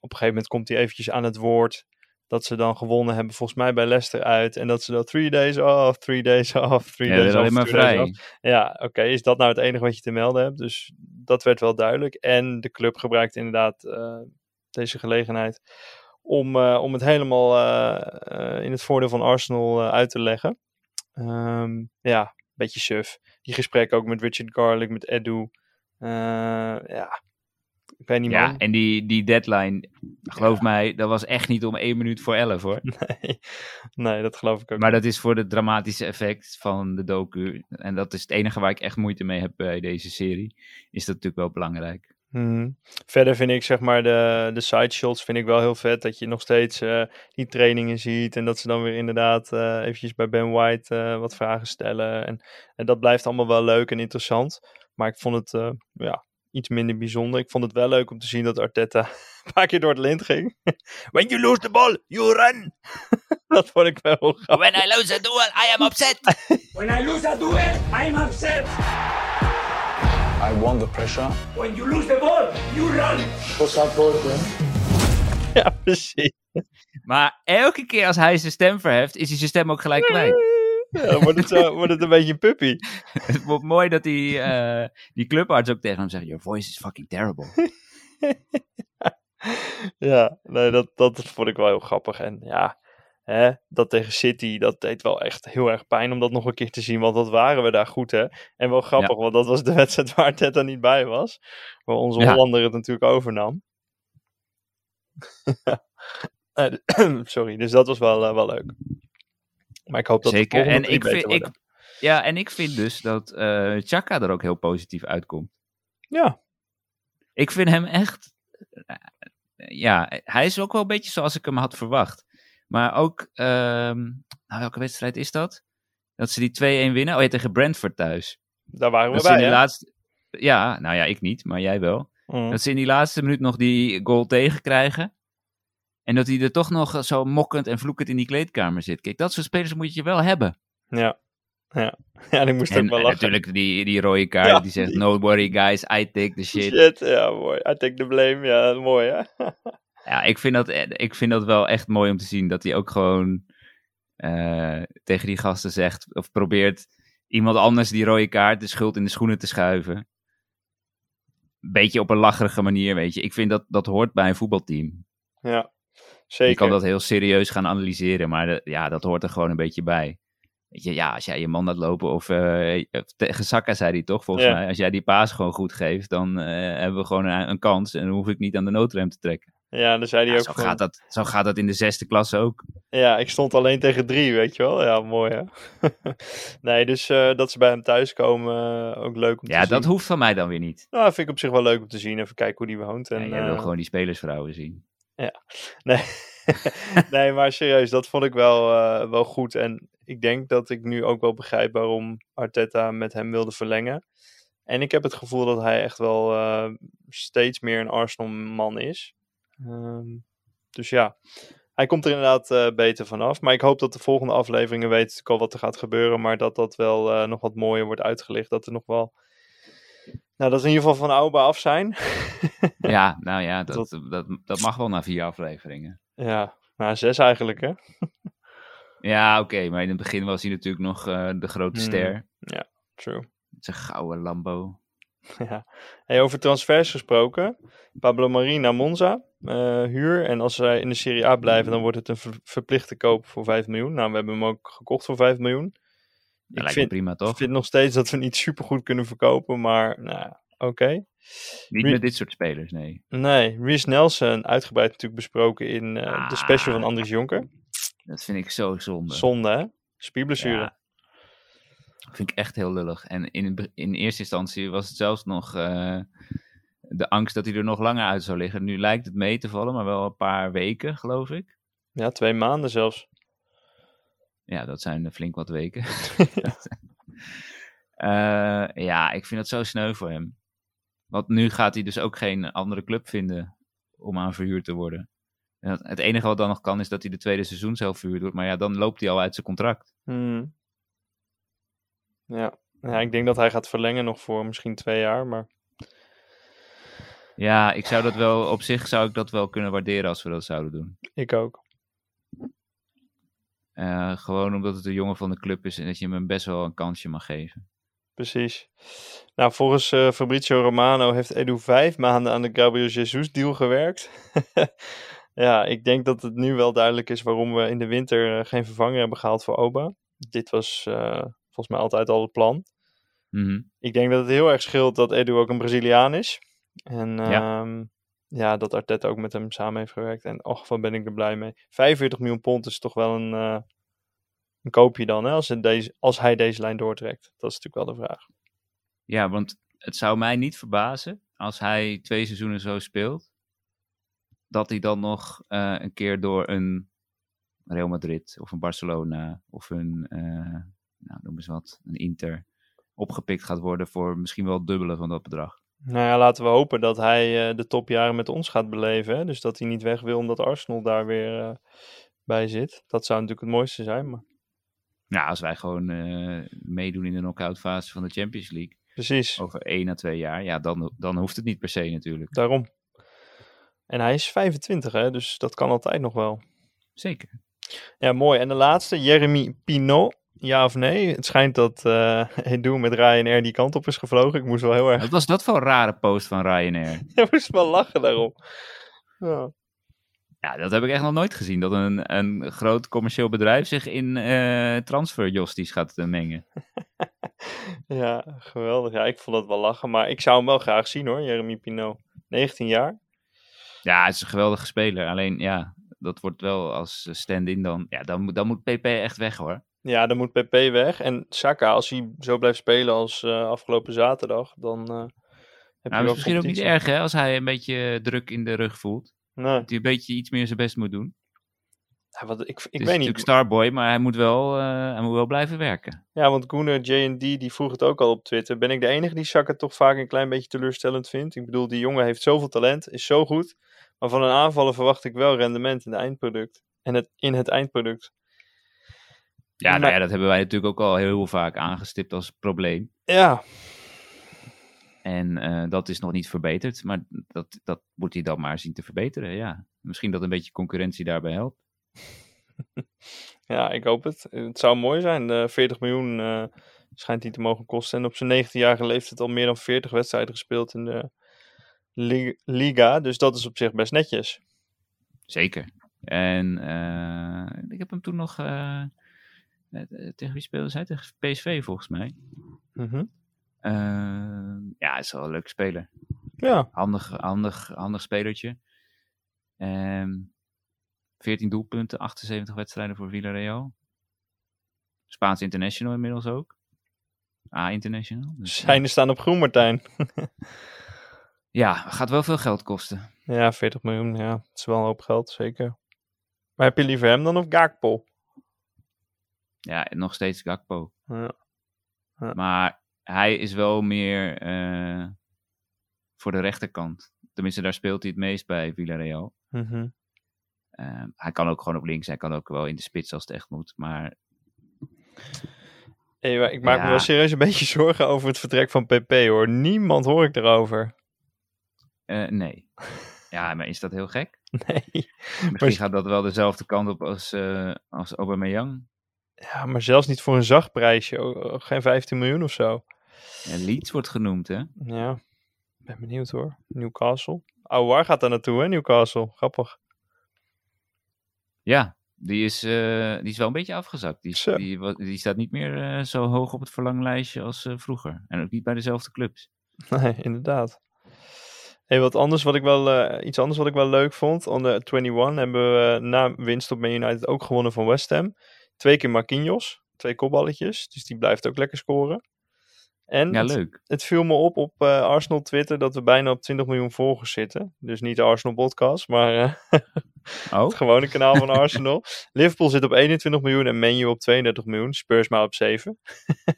op een gegeven moment komt hij eventjes aan het woord dat ze dan gewonnen hebben, volgens mij bij Leicester uit. En dat ze dan three days off, three days off, three Ja, days off. alleen maar vrij. Ja, oké. Is dat nou het enige wat je te melden hebt? Dus dat werd wel duidelijk. En de club gebruikt inderdaad eh, deze gelegenheid om, om het helemaal in het voordeel van Arsenal uit te leggen. Ehm, ja, beetje suf. Die gesprekken ook met Richard Garlick, met Edu. Eh, ja, ik weet niet Ja, man. en die, die deadline, geloof mij, dat was echt niet om één minuut voor elf hoor. Nee, nee, dat geloof ik ook Maar dat is voor het dramatische effect van de docu. En dat is het enige waar ik echt moeite mee heb bij deze serie. Is dat natuurlijk wel belangrijk. Mhm. Verder vind ik zeg maar de, de side shots vind ik wel heel vet. Dat je nog steeds eh, die trainingen ziet. En dat ze dan weer inderdaad eh eventjes bij Ben White eh, wat vragen stellen. En, en dat blijft allemaal wel leuk en interessant. Maar ik vond het eh, ja, iets minder bijzonder. Ik vond het wel leuk om te zien dat Arteta een paar keer door het lint ging. When you lose the ball, you run. dat vond ik wel grappig. When I lose a duel, I am upset. When I lose a duel, I'm upset. I want the pressure. When you lose the ball, you run. Ja, precies. Maar elke keer als hij zijn stem verheft, is hij zijn stem ook gelijk kwijt. Ja, dan wordt het, zo, wordt het een beetje een puppy. Het wordt mooi dat die, eh, die clubarts ook tegen hem zegt: Your voice is fucking terrible. Ja, nee, dat, dat vond ik wel heel grappig. En ja, hè, dat tegen City, dat deed wel echt heel erg pijn om dat nog een keer te zien. Want dat waren we daar goed, hè. En wel grappig, want dat was de wedstrijd waar Teta niet bij was. Waar onze Ja. Hollander het natuurlijk overnam. Eh, Sorry, dus dat was wel, eh, wel leuk. Maar ik hoop dat Zeker. En ik vind, ik, ja, en ik vind dus dat eh Chaka er ook heel positief uitkomt. Ja, Ik vind hem echt. eh, Ja, hij is ook wel een beetje zoals ik hem had verwacht. Maar ook. ehm, nou, welke wedstrijd is dat? Dat ze die 2-1 winnen. Oh ja, tegen Brentford thuis. daar waren we Dat ze in bij, die laatste. Ja, nou ja, ik niet, maar jij wel. Mm. Dat ze in die laatste minuut nog die goal tegenkrijgen. En dat hij er toch nog zo mokkend en vloekend in die kleedkamer zit. Kijk, dat soort spelers moet je wel hebben. Ja. Ja. ja, ik moest En, ook wel en lachen. natuurlijk die, die rode kaart Ja, die zegt: die- No worry guys, I take the shit. Shit, ja, mooi. I take the blame, ja, mooi, hè? Ja, ik vind, dat, ik vind dat wel echt mooi om te zien. Dat hij ook gewoon eh, tegen die gasten zegt. Of probeert iemand anders die rode kaart de schuld in de schoenen te schuiven. Beetje op een lacherige manier, weet je. Ik vind dat dat hoort bij een voetbalteam. Ja, zeker. Je kan dat heel serieus gaan analyseren, maar de- ja, dat hoort er gewoon een beetje bij. Weet je, ja, als jij je man laat lopen, of eh, tegen Saka zei hij toch, volgens Ja. mij, als jij die paas gewoon goed geeft, dan eh, hebben we gewoon een, een kans en dan hoef ik niet aan de noodrem te trekken. Ja, dan zei hij Ja, ook zo, van- gaat dat, zo gaat dat in de zesde klasse ook. Ja, ik stond alleen tegen drie, weet je wel. Ja, mooi hè. nee, dus eh, dat ze bij hem thuiskomen, eh, ook leuk om Ja, te zien. dat hoeft van mij dan weer niet. Nou, vind ik op zich wel leuk om te zien. Even kijken hoe die woont. En, Ja, jij wil eh, gewoon die spelersvrouwen zien. Nee. nee, maar serieus, dat vond ik wel, wel goed. En ik denk dat ik nu ook wel begrijp waarom Arteta met hem wilde verlengen. En ik heb het gevoel dat hij echt wel steeds meer een Arsenal-man is. Ehm, dus ja, hij komt er inderdaad eh, beter vanaf. Maar ik hoop dat de volgende afleveringen weten natuurlijk al wat er gaat gebeuren. Maar dat dat wel eh, nog wat mooier wordt uitgelicht. Dat er nog wel... Nou, dat we in ieder geval van Auba af zijn. Ja, nou ja, dat, dat, dat mag wel na vier afleveringen. ja, nou zes eigenlijk hè. Ja, oké, maar in het begin was hij natuurlijk nog eh, de grote Hmm. ster. True. Met zijn gouden Lambo. Ja. Hey, over transfers gesproken. Pablo Mari naar Monza. eh, huur. En als zij in de Serie A blijven, dan wordt het een ver- verplichte koop voor 5 miljoen. Nou, we hebben hem ook gekocht voor 5 miljoen. Dat Ik lijkt vind, prima, toch? ik vind nog steeds dat we niet super goed kunnen verkopen, maar nou, oké. Niet met dit soort spelers, nee. Nee, Reece Nelson, uitgebreid natuurlijk besproken in eh, de special van Ah. Andries Jonker. Dat vind ik zo zonde. Zonde, hè? Spierblessure. Ja. Vind ik echt heel lullig. En in, in eerste instantie was het zelfs nog... eh, de angst dat hij er nog langer uit zou liggen. Nu lijkt het mee te vallen, maar wel een paar weken, geloof ik. Ja, twee maanden zelfs. Ja, dat zijn eh, flink wat weken. Eh, ja, ik vind dat zo sneu voor hem. Want nu gaat hij dus ook geen andere club vinden om aan verhuurd te worden. En het- het enige wat dan nog kan is dat hij de tweede seizoen zelf verhuurd wordt. Maar ja, dan loopt hij al uit zijn contract. Hmm. Ja. ja, ik denk dat hij gaat verlengen nog voor misschien twee jaar. Maar Ja, ik zou dat wel, op zich zou ik dat wel kunnen waarderen als we dat zouden doen. ik ook. Eh, gewoon omdat het een jongen van de club is en dat je hem best wel een kansje mag geven. Precies. Nou, volgens eh, Fabrizio Romano heeft Edu vijf maanden aan de Gabriel Jesus deal gewerkt. ja, ik denk dat het nu wel duidelijk is waarom we in de winter eh, geen vervanger hebben gehaald voor Oba. Dit was volgens mij altijd al het plan. Mhm. Ik denk dat het heel erg scheelt dat Edu ook een Braziliaan is. En Ja. ja, ja dat Arteta ook met hem samen heeft gewerkt. En och, wat ben ik er blij mee. 45 miljoen pond is toch wel een, eh, een koopje dan, hè, als, deze, als hij deze lijn doortrekt. Dat is natuurlijk wel de vraag. Ja, want het zou mij niet verbazen als hij twee seizoenen zo speelt. Dat hij dan nog eh, een keer door een Real Madrid of een Barcelona of een, eh, nou, noem eens wat, een Inter opgepikt gaat worden voor misschien wel het dubbele van dat bedrag. Nou ja, laten we hopen dat hij eh, de topjaren met ons gaat beleven. Hè? Dus dat hij niet weg wil omdat Arsenal daar weer eh, bij zit. Dat zou natuurlijk het mooiste zijn. Maar... Ja, als wij gewoon eh, meedoen in de knock-out fase van de Champions League Precies, over één à twee jaar, ja, dan, dan hoeft het niet per se natuurlijk. daarom. En hij is 25, hè? dus dat kan altijd nog wel. Zeker. Ja, mooi. En de laatste, Jeremy Pinot. Ja of nee? Het schijnt dat Edu met Ryanair die kant op is gevlogen. Ik moest wel heel erg... Wat was dat voor een rare post van Ryanair? Ik moest wel lachen daarom. Ja. Ja, dat heb ik echt nog nooit gezien. Dat een, een groot commercieel bedrijf zich in eh transferjosties gaat eh, mengen. ja, geweldig. Ja, ik vond dat wel lachen. Maar ik zou hem wel graag zien hoor, Jeremy Pinot. 19 jaar. Ja, het is een geweldige speler. Alleen ja, dat wordt wel als stand-in dan. Ja, dan, dan moet PP echt weg hoor. Ja, dan moet PP weg. En Saka, als hij zo blijft spelen als eh, afgelopen zaterdag, dan eh heb Nou, je is misschien ook niet erg hè, als hij een beetje druk in de rug voelt. Nee, Dat hij een beetje iets meer zijn best moet doen. ja, wat, ik, ik het is weet natuurlijk niet. Starboy, maar hij moet wel, eh, hij moet wel blijven werken. Ja, want Gunnar J&D die vroeg het ook al op Twitter. Ben ik de enige die Saka toch vaak een klein beetje teleurstellend vindt? Ik bedoel, die jongen heeft zoveel talent, is zo goed. Maar van een aanvaller verwacht ik wel rendement in, de eindproduct. En het, in het eindproduct. Ja, nou ja, dat hebben wij natuurlijk ook al heel vaak aangestipt als probleem. Ja, En eh, dat is nog niet verbeterd, maar dat, dat moet hij dan maar zien te verbeteren. Ja. Misschien dat een beetje concurrentie daarbij helpt. ja, ik hoop het. Het zou mooi zijn. Eh 40 miljoen eh, schijnt hij te mogen kosten. En op zijn 19-jarige leeftijd al meer dan 40 wedstrijden gespeeld in de li- Liga. Dus dat is op zich best netjes. Zeker. En ik heb hem toen nog. Eh, eh, tegen wie speelde zij? Tegen PSV volgens mij. Mhm. Eh, ja, hij is wel een leuke speler. Ja, Handig, handig, handig spelertje. Ehm 14 doelpunten, 78 wedstrijden voor Villarreal. Spaans international inmiddels ook. A-international. Dus, eh, zijne staan op groen, Martijn. ja, gaat wel veel geld kosten. Ja, 40 miljoen, ja. Het is wel een hoop geld, zeker. Maar heb je liever hem dan of Gakpo? Ja, nog steeds Gakpo. Ja. Ja. Maar hij is wel meer eh, voor de rechterkant. Tenminste, daar speelt hij het meest bij Villarreal. Mhm. Eh, hij kan ook gewoon op links. Hij kan ook wel in de spits als het echt moet. Maar Hey, maar ik maak me wel serieus een beetje zorgen over het vertrek van PP, hoor. Niemand hoor ik erover. eh, nee. Ja, maar is dat heel gek? Nee. Misschien Maar- gaat dat wel dezelfde kant op als, eh als Aubameyang. Ja, maar zelfs niet voor een zacht prijsje. Geen 15 miljoen of zo. Ja, Leeds wordt genoemd, hè? Ja, ben benieuwd hoor. Newcastle. Aouar gaat daar naartoe, hè, Newcastle. Grappig. Ja, die is, eh, die is wel een beetje afgezakt. Die, die, staat niet meer eh, zo hoog op het verlanglijstje als eh, vroeger. En ook niet bij dezelfde clubs. Nee, inderdaad. Hey, wat anders, wat ik wel, iets anders wat ik wel leuk vond. Onder 21 hebben we na winst op Man United ook gewonnen van West Ham. Twee keer Marquinhos. Twee kopballetjes. Dus die blijft ook lekker scoren. En Ja, het, leuk. het viel me op op eh, Arsenal Twitter dat we bijna op 20 miljoen volgers zitten. Dus niet de Arsenal podcast, maar eh, Oh, het gewone kanaal van Arsenal. Liverpool zit op 21 miljoen en Man U op 32 miljoen. Spurs maar op 7.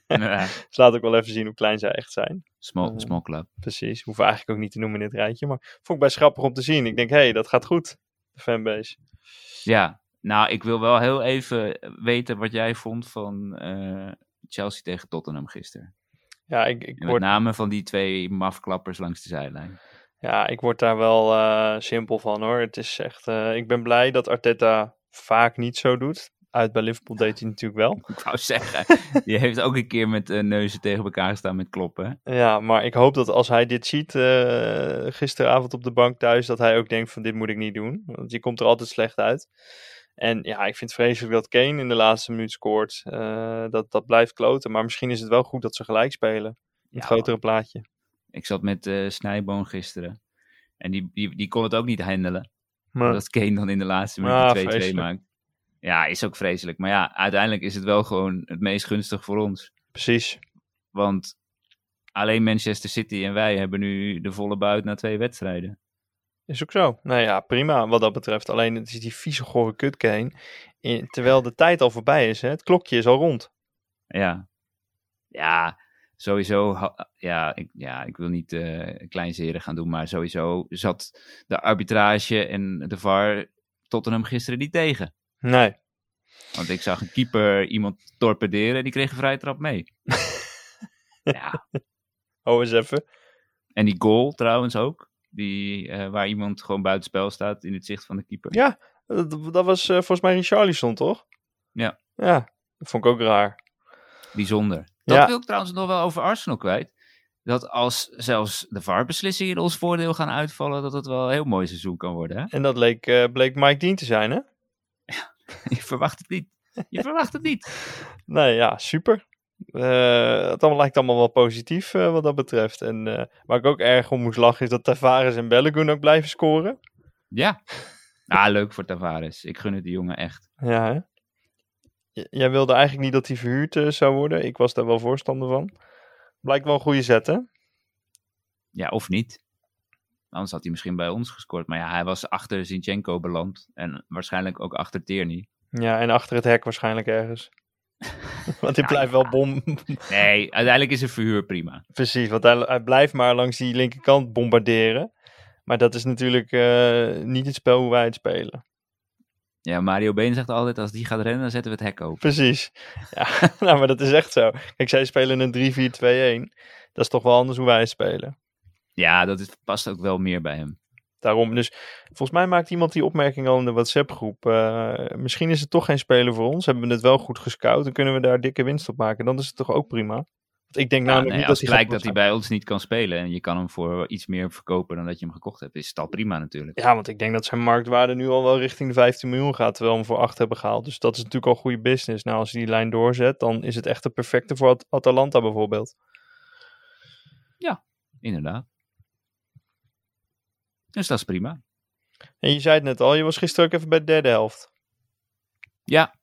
ja. Dus laat ook wel even zien hoe klein zij echt zijn. small, Eh. small club. Precies, hoeven eigenlijk ook niet te noemen in dit rijtje. Maar vond ik best grappig om te zien. Ik denk, hé, hey, dat gaat goed, de fanbase. Ja, nou, ik wil wel heel even weten wat jij vond van eh, Chelsea tegen Tottenham gisteren. Ja, ik, ik, En met word, name van die twee mafklappers langs de zijlijn. ja, ik word daar wel eh, simpel van hoor. Het is echt, eh, ik ben blij dat Arteta vaak niet zo doet. Uit bij Liverpool deed hij natuurlijk wel. Ik wou zeggen, die heeft ook een keer met neuzen tegen elkaar gestaan met kloppen. Ja, maar ik hoop dat als hij dit ziet gisteravond op de bank thuis, dat hij ook denkt van dit moet ik niet doen. Want je komt er altijd slecht uit. En ja, ik vind het vreselijk dat Kane in de laatste minuut scoort. Eh, dat, dat blijft kloten. Maar misschien is het wel goed dat ze gelijk spelen. In het Ja, grotere plaatje. Ik zat met eh Snijboon gisteren. En die, die, die kon het ook niet handelen. Maar, Dat Kane dan in de laatste Ah, minuut 2-2 vreselijk. maakt. Ja, is ook vreselijk. Maar ja, uiteindelijk is het wel gewoon het meest gunstig voor ons. precies. Want alleen Manchester City en wij hebben nu de volle buit na twee wedstrijden. Is ook zo. Nou ja, prima wat dat betreft. Alleen het is die vieze gore kut Kane. In- terwijl de tijd al voorbij is. Hè? Het klokje is al rond. Ja, ja sowieso. Ja, ik, ja, ik wil niet eh kleinzeren gaan doen, maar sowieso zat de arbitrage en de VAR Tottenham gisteren niet tegen. Nee. Want ik zag een keeper iemand torpederen en die kreeg een vrije trap mee. ja, Oh, eens even. en die goal trouwens ook. Die, eh, waar iemand gewoon buitenspel staat in het zicht van de keeper. Ja, dat, dat was eh, volgens mij Richarlison, toch? Ja. Ja, dat vond ik ook raar. Bijzonder. Dat Ja. wil ik trouwens nog wel over Arsenal kwijt. Dat als zelfs de VAR-beslissingen in ons voordeel gaan uitvallen, dat het wel een heel mooi seizoen kan worden. Hè? En dat leek, eh, bleek Mike Dean te zijn, hè? Je verwacht het niet. Je verwacht het niet. Nee, ja, super. Eh, het allemaal, lijkt allemaal wel positief eh, wat dat betreft. En eh, waar ik ook erg om moest lachen is dat Tavares en Bellegun ook blijven scoren. Ja. Ah, leuk voor Tavares. Ik gun het die jongen echt. Ja, hè? Jij wilde eigenlijk niet dat hij verhuurd zou worden. Ik was daar wel voorstander van. Blijkt wel een goede zet, hè? Ja, of niet. Anders had hij misschien bij ons gescoord. Maar ja, hij was achter Zinchenko beland. En waarschijnlijk ook achter Tierney. Ja, en achter het hek waarschijnlijk ergens. want hij blijft wel bom. Nee, uiteindelijk is een verhuur prima. Precies, want hij, hij blijft maar langs die linkerkant bombarderen. Maar dat is natuurlijk eh, niet het spel hoe wij het spelen. Ja, Mario Been zegt altijd, als die gaat rennen, dan zetten we het hek open. Precies. Ja, nou, maar dat is echt zo. Kijk, zij spelen een 3-4-2-1. Dat is toch wel anders hoe wij het spelen. Ja, dat is, past ook wel meer bij hem. Daarom, dus volgens mij maakt iemand die opmerking al in de WhatsApp-groep. eh, misschien is het toch geen speler voor ons. Hebben we het wel goed gescout en kunnen we daar dikke winst op maken. Dan is het toch ook prima. Want ik denk Ja, namelijk nee, niet als dat hij blijkt dat hij bij ons niet kan spelen en je kan hem voor iets meer verkopen dan dat je hem gekocht hebt, is het al prima natuurlijk. Ja, want ik denk dat zijn marktwaarde nu al wel richting de 15 miljoen gaat, terwijl we hem voor 8 hebben gehaald. Dus dat is natuurlijk al goede business. Nou, als hij die lijn doorzet, dan is het echt de perfecte voor At- Atalanta bijvoorbeeld. Inderdaad. Dus dat is prima. En je zei het net al, je was gisteren ook even bij de derde helft. Ja,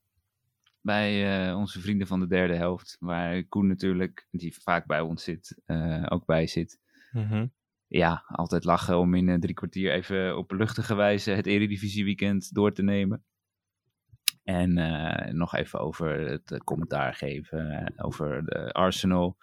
bij eh, onze vrienden van de derde helft, waar Koen natuurlijk, die vaak bij ons zit, eh, ook bij zit. Ja, altijd lachen om in eh, drie kwartier even op luchtige wijze het Eredivisie weekend door te nemen. En nog even over het commentaar geven, over de Arsenal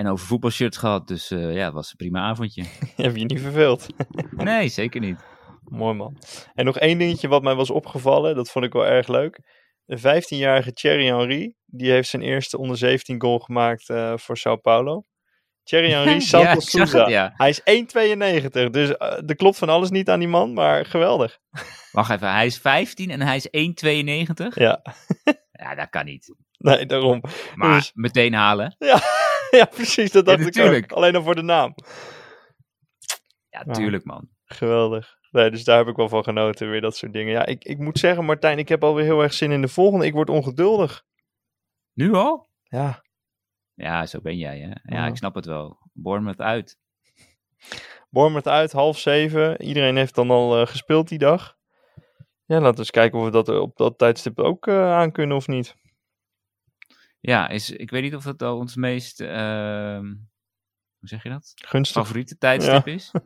en over voetbalshirts gehad. Dus eh, ja, het was een prima avondje. Heb je niet verveeld? Nee, zeker niet. Mooi man. En nog één dingetje wat mij was opgevallen, dat vond ik wel erg leuk. De 15-jarige Thierry Henry, die heeft zijn eerste onder 17 goal gemaakt eh, voor Sao Paulo. Thierry Henry, Ja, Santos zag Souza. ja. Hij is 1,92, dus eh, er klopt van alles niet aan die man, maar geweldig. Wacht even, hij is 15 en hij is 1,92? Ja, Ja, dat kan niet. nee, daarom. Maar Dus- meteen halen. ja, precies, dat Ja, dacht ik natuurlijk. ook. Alleen al voor de naam. Ja, Ja. tuurlijk man. Geweldig. Nee, dus daar heb ik wel van genoten, weer dat soort dingen. Ja, ik, ik moet zeggen, Martijn, ik heb alweer heel erg zin in de volgende. Ik word ongeduldig. Nu al? Ja, Ja, zo ben jij hè. Ja, Ja. ik snap het wel. Bournemouth uit. Bournemouth uit, half zeven. Iedereen heeft dan al eh, gespeeld die dag. Ja, laten we eens kijken of we dat op dat tijdstip ook eh aan kunnen of niet. Ja, is, ik weet niet of het al ons meest, ehm, hoe zeg je dat? Gunstig. Favoriete tijdstip is.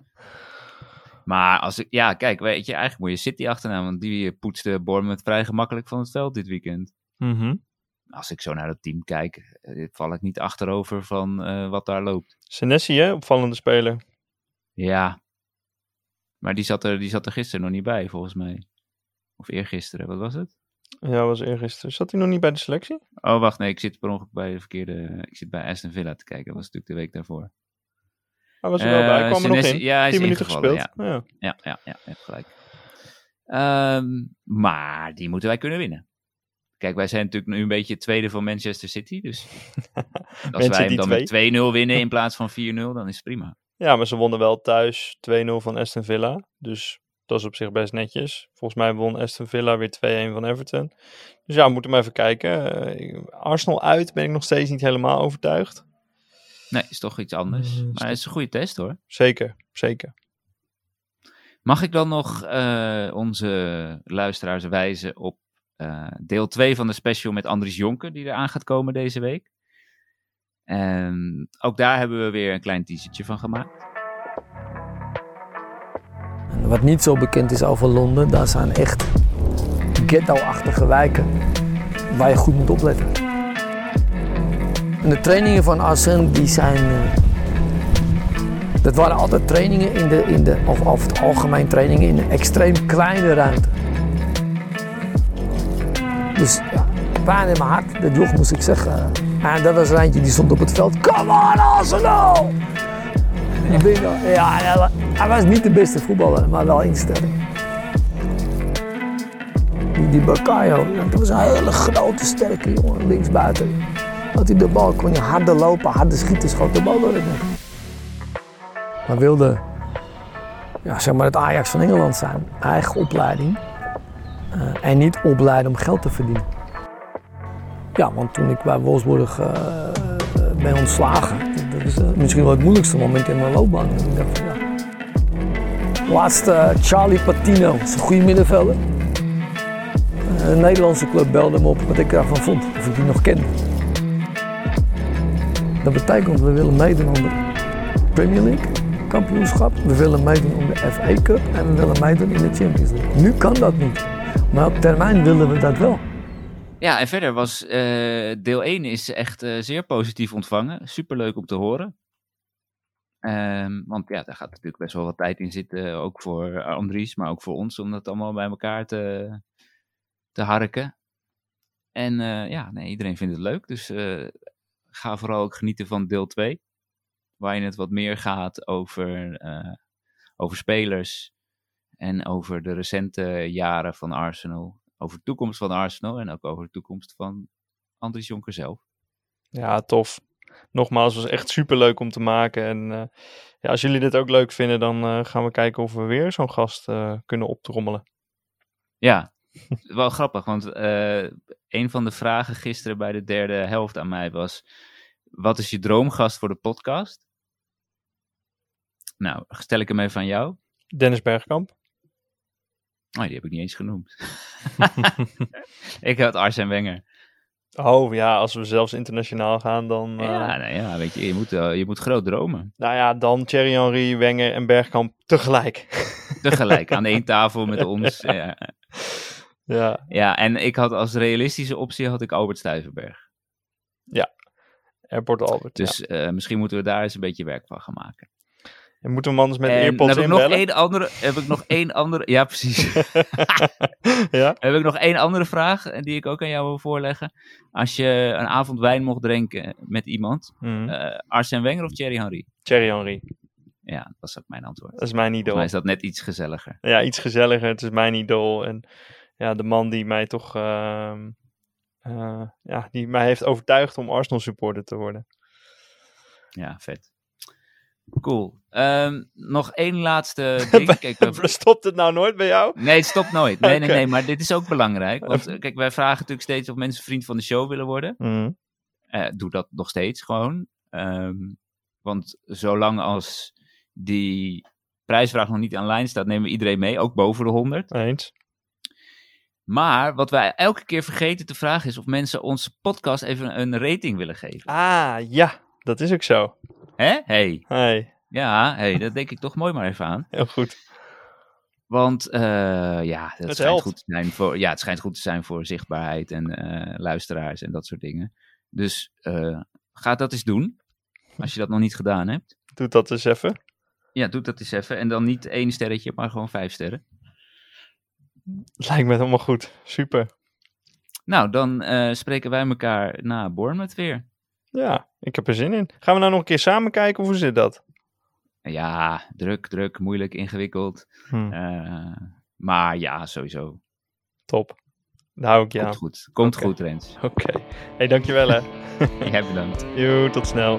Maar als ik, ja, kijk, weet je, eigenlijk moet je City achterna, want die poetste Bournemouth vrij gemakkelijk van het veld dit weekend. Mhm. Als ik zo naar het team kijk, eh, val ik niet achterover van eh, wat daar loopt. Senesi, hè? Opvallende speler. Ja. Maar die zat, er, die zat er gisteren nog niet bij, volgens mij. Of eergisteren, wat was het? Ja, was eergisteren. Zat hij nog niet bij de selectie? Oh, wacht, nee, ik zit per ongeluk bij de verkeerde... Ik zit bij Aston Villa te kijken, dat was natuurlijk de week daarvoor. Hij was er wel bij. Hij Eh, kwam er nog in. ja, hij is 10 minuten gespeeld. Ja. Ja, ja, ja, hebt gelijk. Ehm, maar die moeten wij kunnen winnen. Kijk, wij zijn natuurlijk nu een beetje het tweede van Manchester City. Dus als wij hem dan met 2-0 winnen in plaats van 4-0, dan is het prima. Ja, maar ze wonnen wel thuis 2-0 van Aston Villa. Dus dat is op zich best netjes. Volgens mij won Aston Villa weer 2-1 van Everton. Dus ja, we moeten maar even kijken. Eh, Arsenal uit ben ik nog steeds niet helemaal overtuigd. Nee, is toch iets anders. Mm, Maar het is een goede test hoor. Zeker, zeker. Mag ik dan nog eh, onze luisteraars wijzen op eh, deel 2 van de special met Andries Jonker, die eraan gaat komen deze week. En ook daar hebben we weer een klein teasertje van gemaakt. Wat niet zo bekend is over Londen, daar zijn echt ghetto-achtige wijken waar je goed moet opletten. En de trainingen van Assen, die zijn. eh, dat waren altijd trainingen in de, in de of over het algemeen trainingen in een extreem kleine ruimte. Dus ja, pijn in mijn hart, dat joch moest ik zeggen. En dat was er eentje die stond op het veld. Come on Arsenal! Ja, hij wa- hij was niet de beste voetballer, maar wel instelling. Die, die Bakayo, dat was een hele grote, sterke jongen, linksbuiten. Had hij de bal, kon je harder lopen, harder schieten, schoot de bal door het net. Maar wilde, ja, zeg maar het Ajax van Engeland zijn, eigen opleiding. eh, en niet opleiden om geld te verdienen. Ja, want toen ik bij Wolfsburg eh, eh, ben ontslagen, dat is eh, misschien wel het moeilijkste moment in mijn loopbaan. Ik dacht van, ja. Laatst eh, Charlie Patino, dat is een goede middenvelder. Eh, Een Nederlandse club belde me op wat ik daarvan vond, of ik die nog ken. Dat betekent we willen meedoen om de Premier League kampioenschap, we willen meedoen om de FA Cup en we willen meedoen in de Champions League. Nu kan dat niet, maar op termijn willen we dat wel. Ja, en verder was eh, deel 1 is echt eh, zeer positief ontvangen. Superleuk om te horen. Ehm, want ja, daar gaat natuurlijk best wel wat tijd in zitten. Ook voor Andries, maar ook voor ons. Om dat allemaal bij elkaar te, te harken. En eh, ja, nee, iedereen vindt het leuk. Dus ga vooral ook genieten van deel 2. Waarin het wat meer gaat over, over spelers. En over de recente jaren van Arsenal. Over de toekomst van Arsenal. En ook over de toekomst van Andries Jonker zelf. Ja, tof. Nogmaals, het was echt super leuk om te maken. En eh, ja, als jullie dit ook leuk vinden, dan eh, gaan we kijken of we weer zo'n gast eh, kunnen optrommelen. Ja, wel grappig, want een van de vragen gisteren bij de derde helft aan mij was: wat is je droomgast voor de podcast? Nou, stel ik hem even aan jou. Dennis Bergkamp. Oh, die heb ik niet eens genoemd. ik had Arsène Wenger. Oh ja, als we zelfs internationaal gaan, dan. eh, Ja, nou ja, weet je, je moet, eh, je moet groot dromen. Nou ja, dan Thierry Henry, Wenger en Bergkamp tegelijk. Tegelijk aan één tafel met ons. Ja. ja, ja, en ik had als realistische optie had ik Albert Stuyvenberg. Airport Albert. Dus Dus eh, misschien moeten we daar eens een beetje werk van gaan maken. En moeten we anders met en dan Earpods heb ik nog één andere. Heb ik nog één andere. Ja, precies. ja? heb ik nog één andere vraag eh, die ik ook aan jou wil voorleggen. Als je een avond wijn mocht drinken met iemand, eh Arsène Wenger of Thierry Henry? Thierry Henry. Ja, dat is ook mijn antwoord. Dat is mijn idool. mij is dat net iets gezelliger. Ja, iets gezelliger. Het is mijn idool. En ja, de man die mij toch. ehm, eh, ja, die mij heeft overtuigd om Arsenal supporter te worden. Ja, vet. Cool. Ehm, nog één laatste ding. Kijk, we- Stopt het nou nooit bij jou? Nee, het stopt nooit. Nee, nee, nee. Maar dit is ook belangrijk. Want eh, kijk, wij vragen natuurlijk steeds of mensen vriend van de show willen worden. Mhm. Eh, doe dat nog steeds gewoon. Ehm, want zolang als die prijsvraag nog niet aan lijn staat, nemen we iedereen mee. Ook boven de 100. Eens. Maar wat wij elke keer vergeten te vragen is of mensen onze podcast even een rating willen geven. Ah, ja, dat is ook zo. Hè? Hey. Hey, Ja, hey, dat denk ik toch mooi maar even aan. heel goed. Want eh, ja, het, Het schijnt helpt. goed te zijn voor, ja, het schijnt goed te zijn voor zichtbaarheid en eh, luisteraars en dat soort dingen. Dus eh, ga dat eens doen, als je dat nog niet gedaan hebt. Doe dat eens even. Ja, doe dat eens even. En dan niet één sterretje, maar gewoon vijf sterren. Lijkt me helemaal goed. Super. Nou, dan eh, spreken wij elkaar na Bournemouth weer. Ja, ik heb er zin in. Gaan we nou nog een keer samen kijken of hoe zit dat? Ja, druk, druk, moeilijk, ingewikkeld. Hm, Eh, maar ja, sowieso. top. Daar hou ik je Komt aan. goed. Komt Oké. goed, Rens. Oké. Hey, dankjewel hè. Jij bedankt. Joe, tot snel.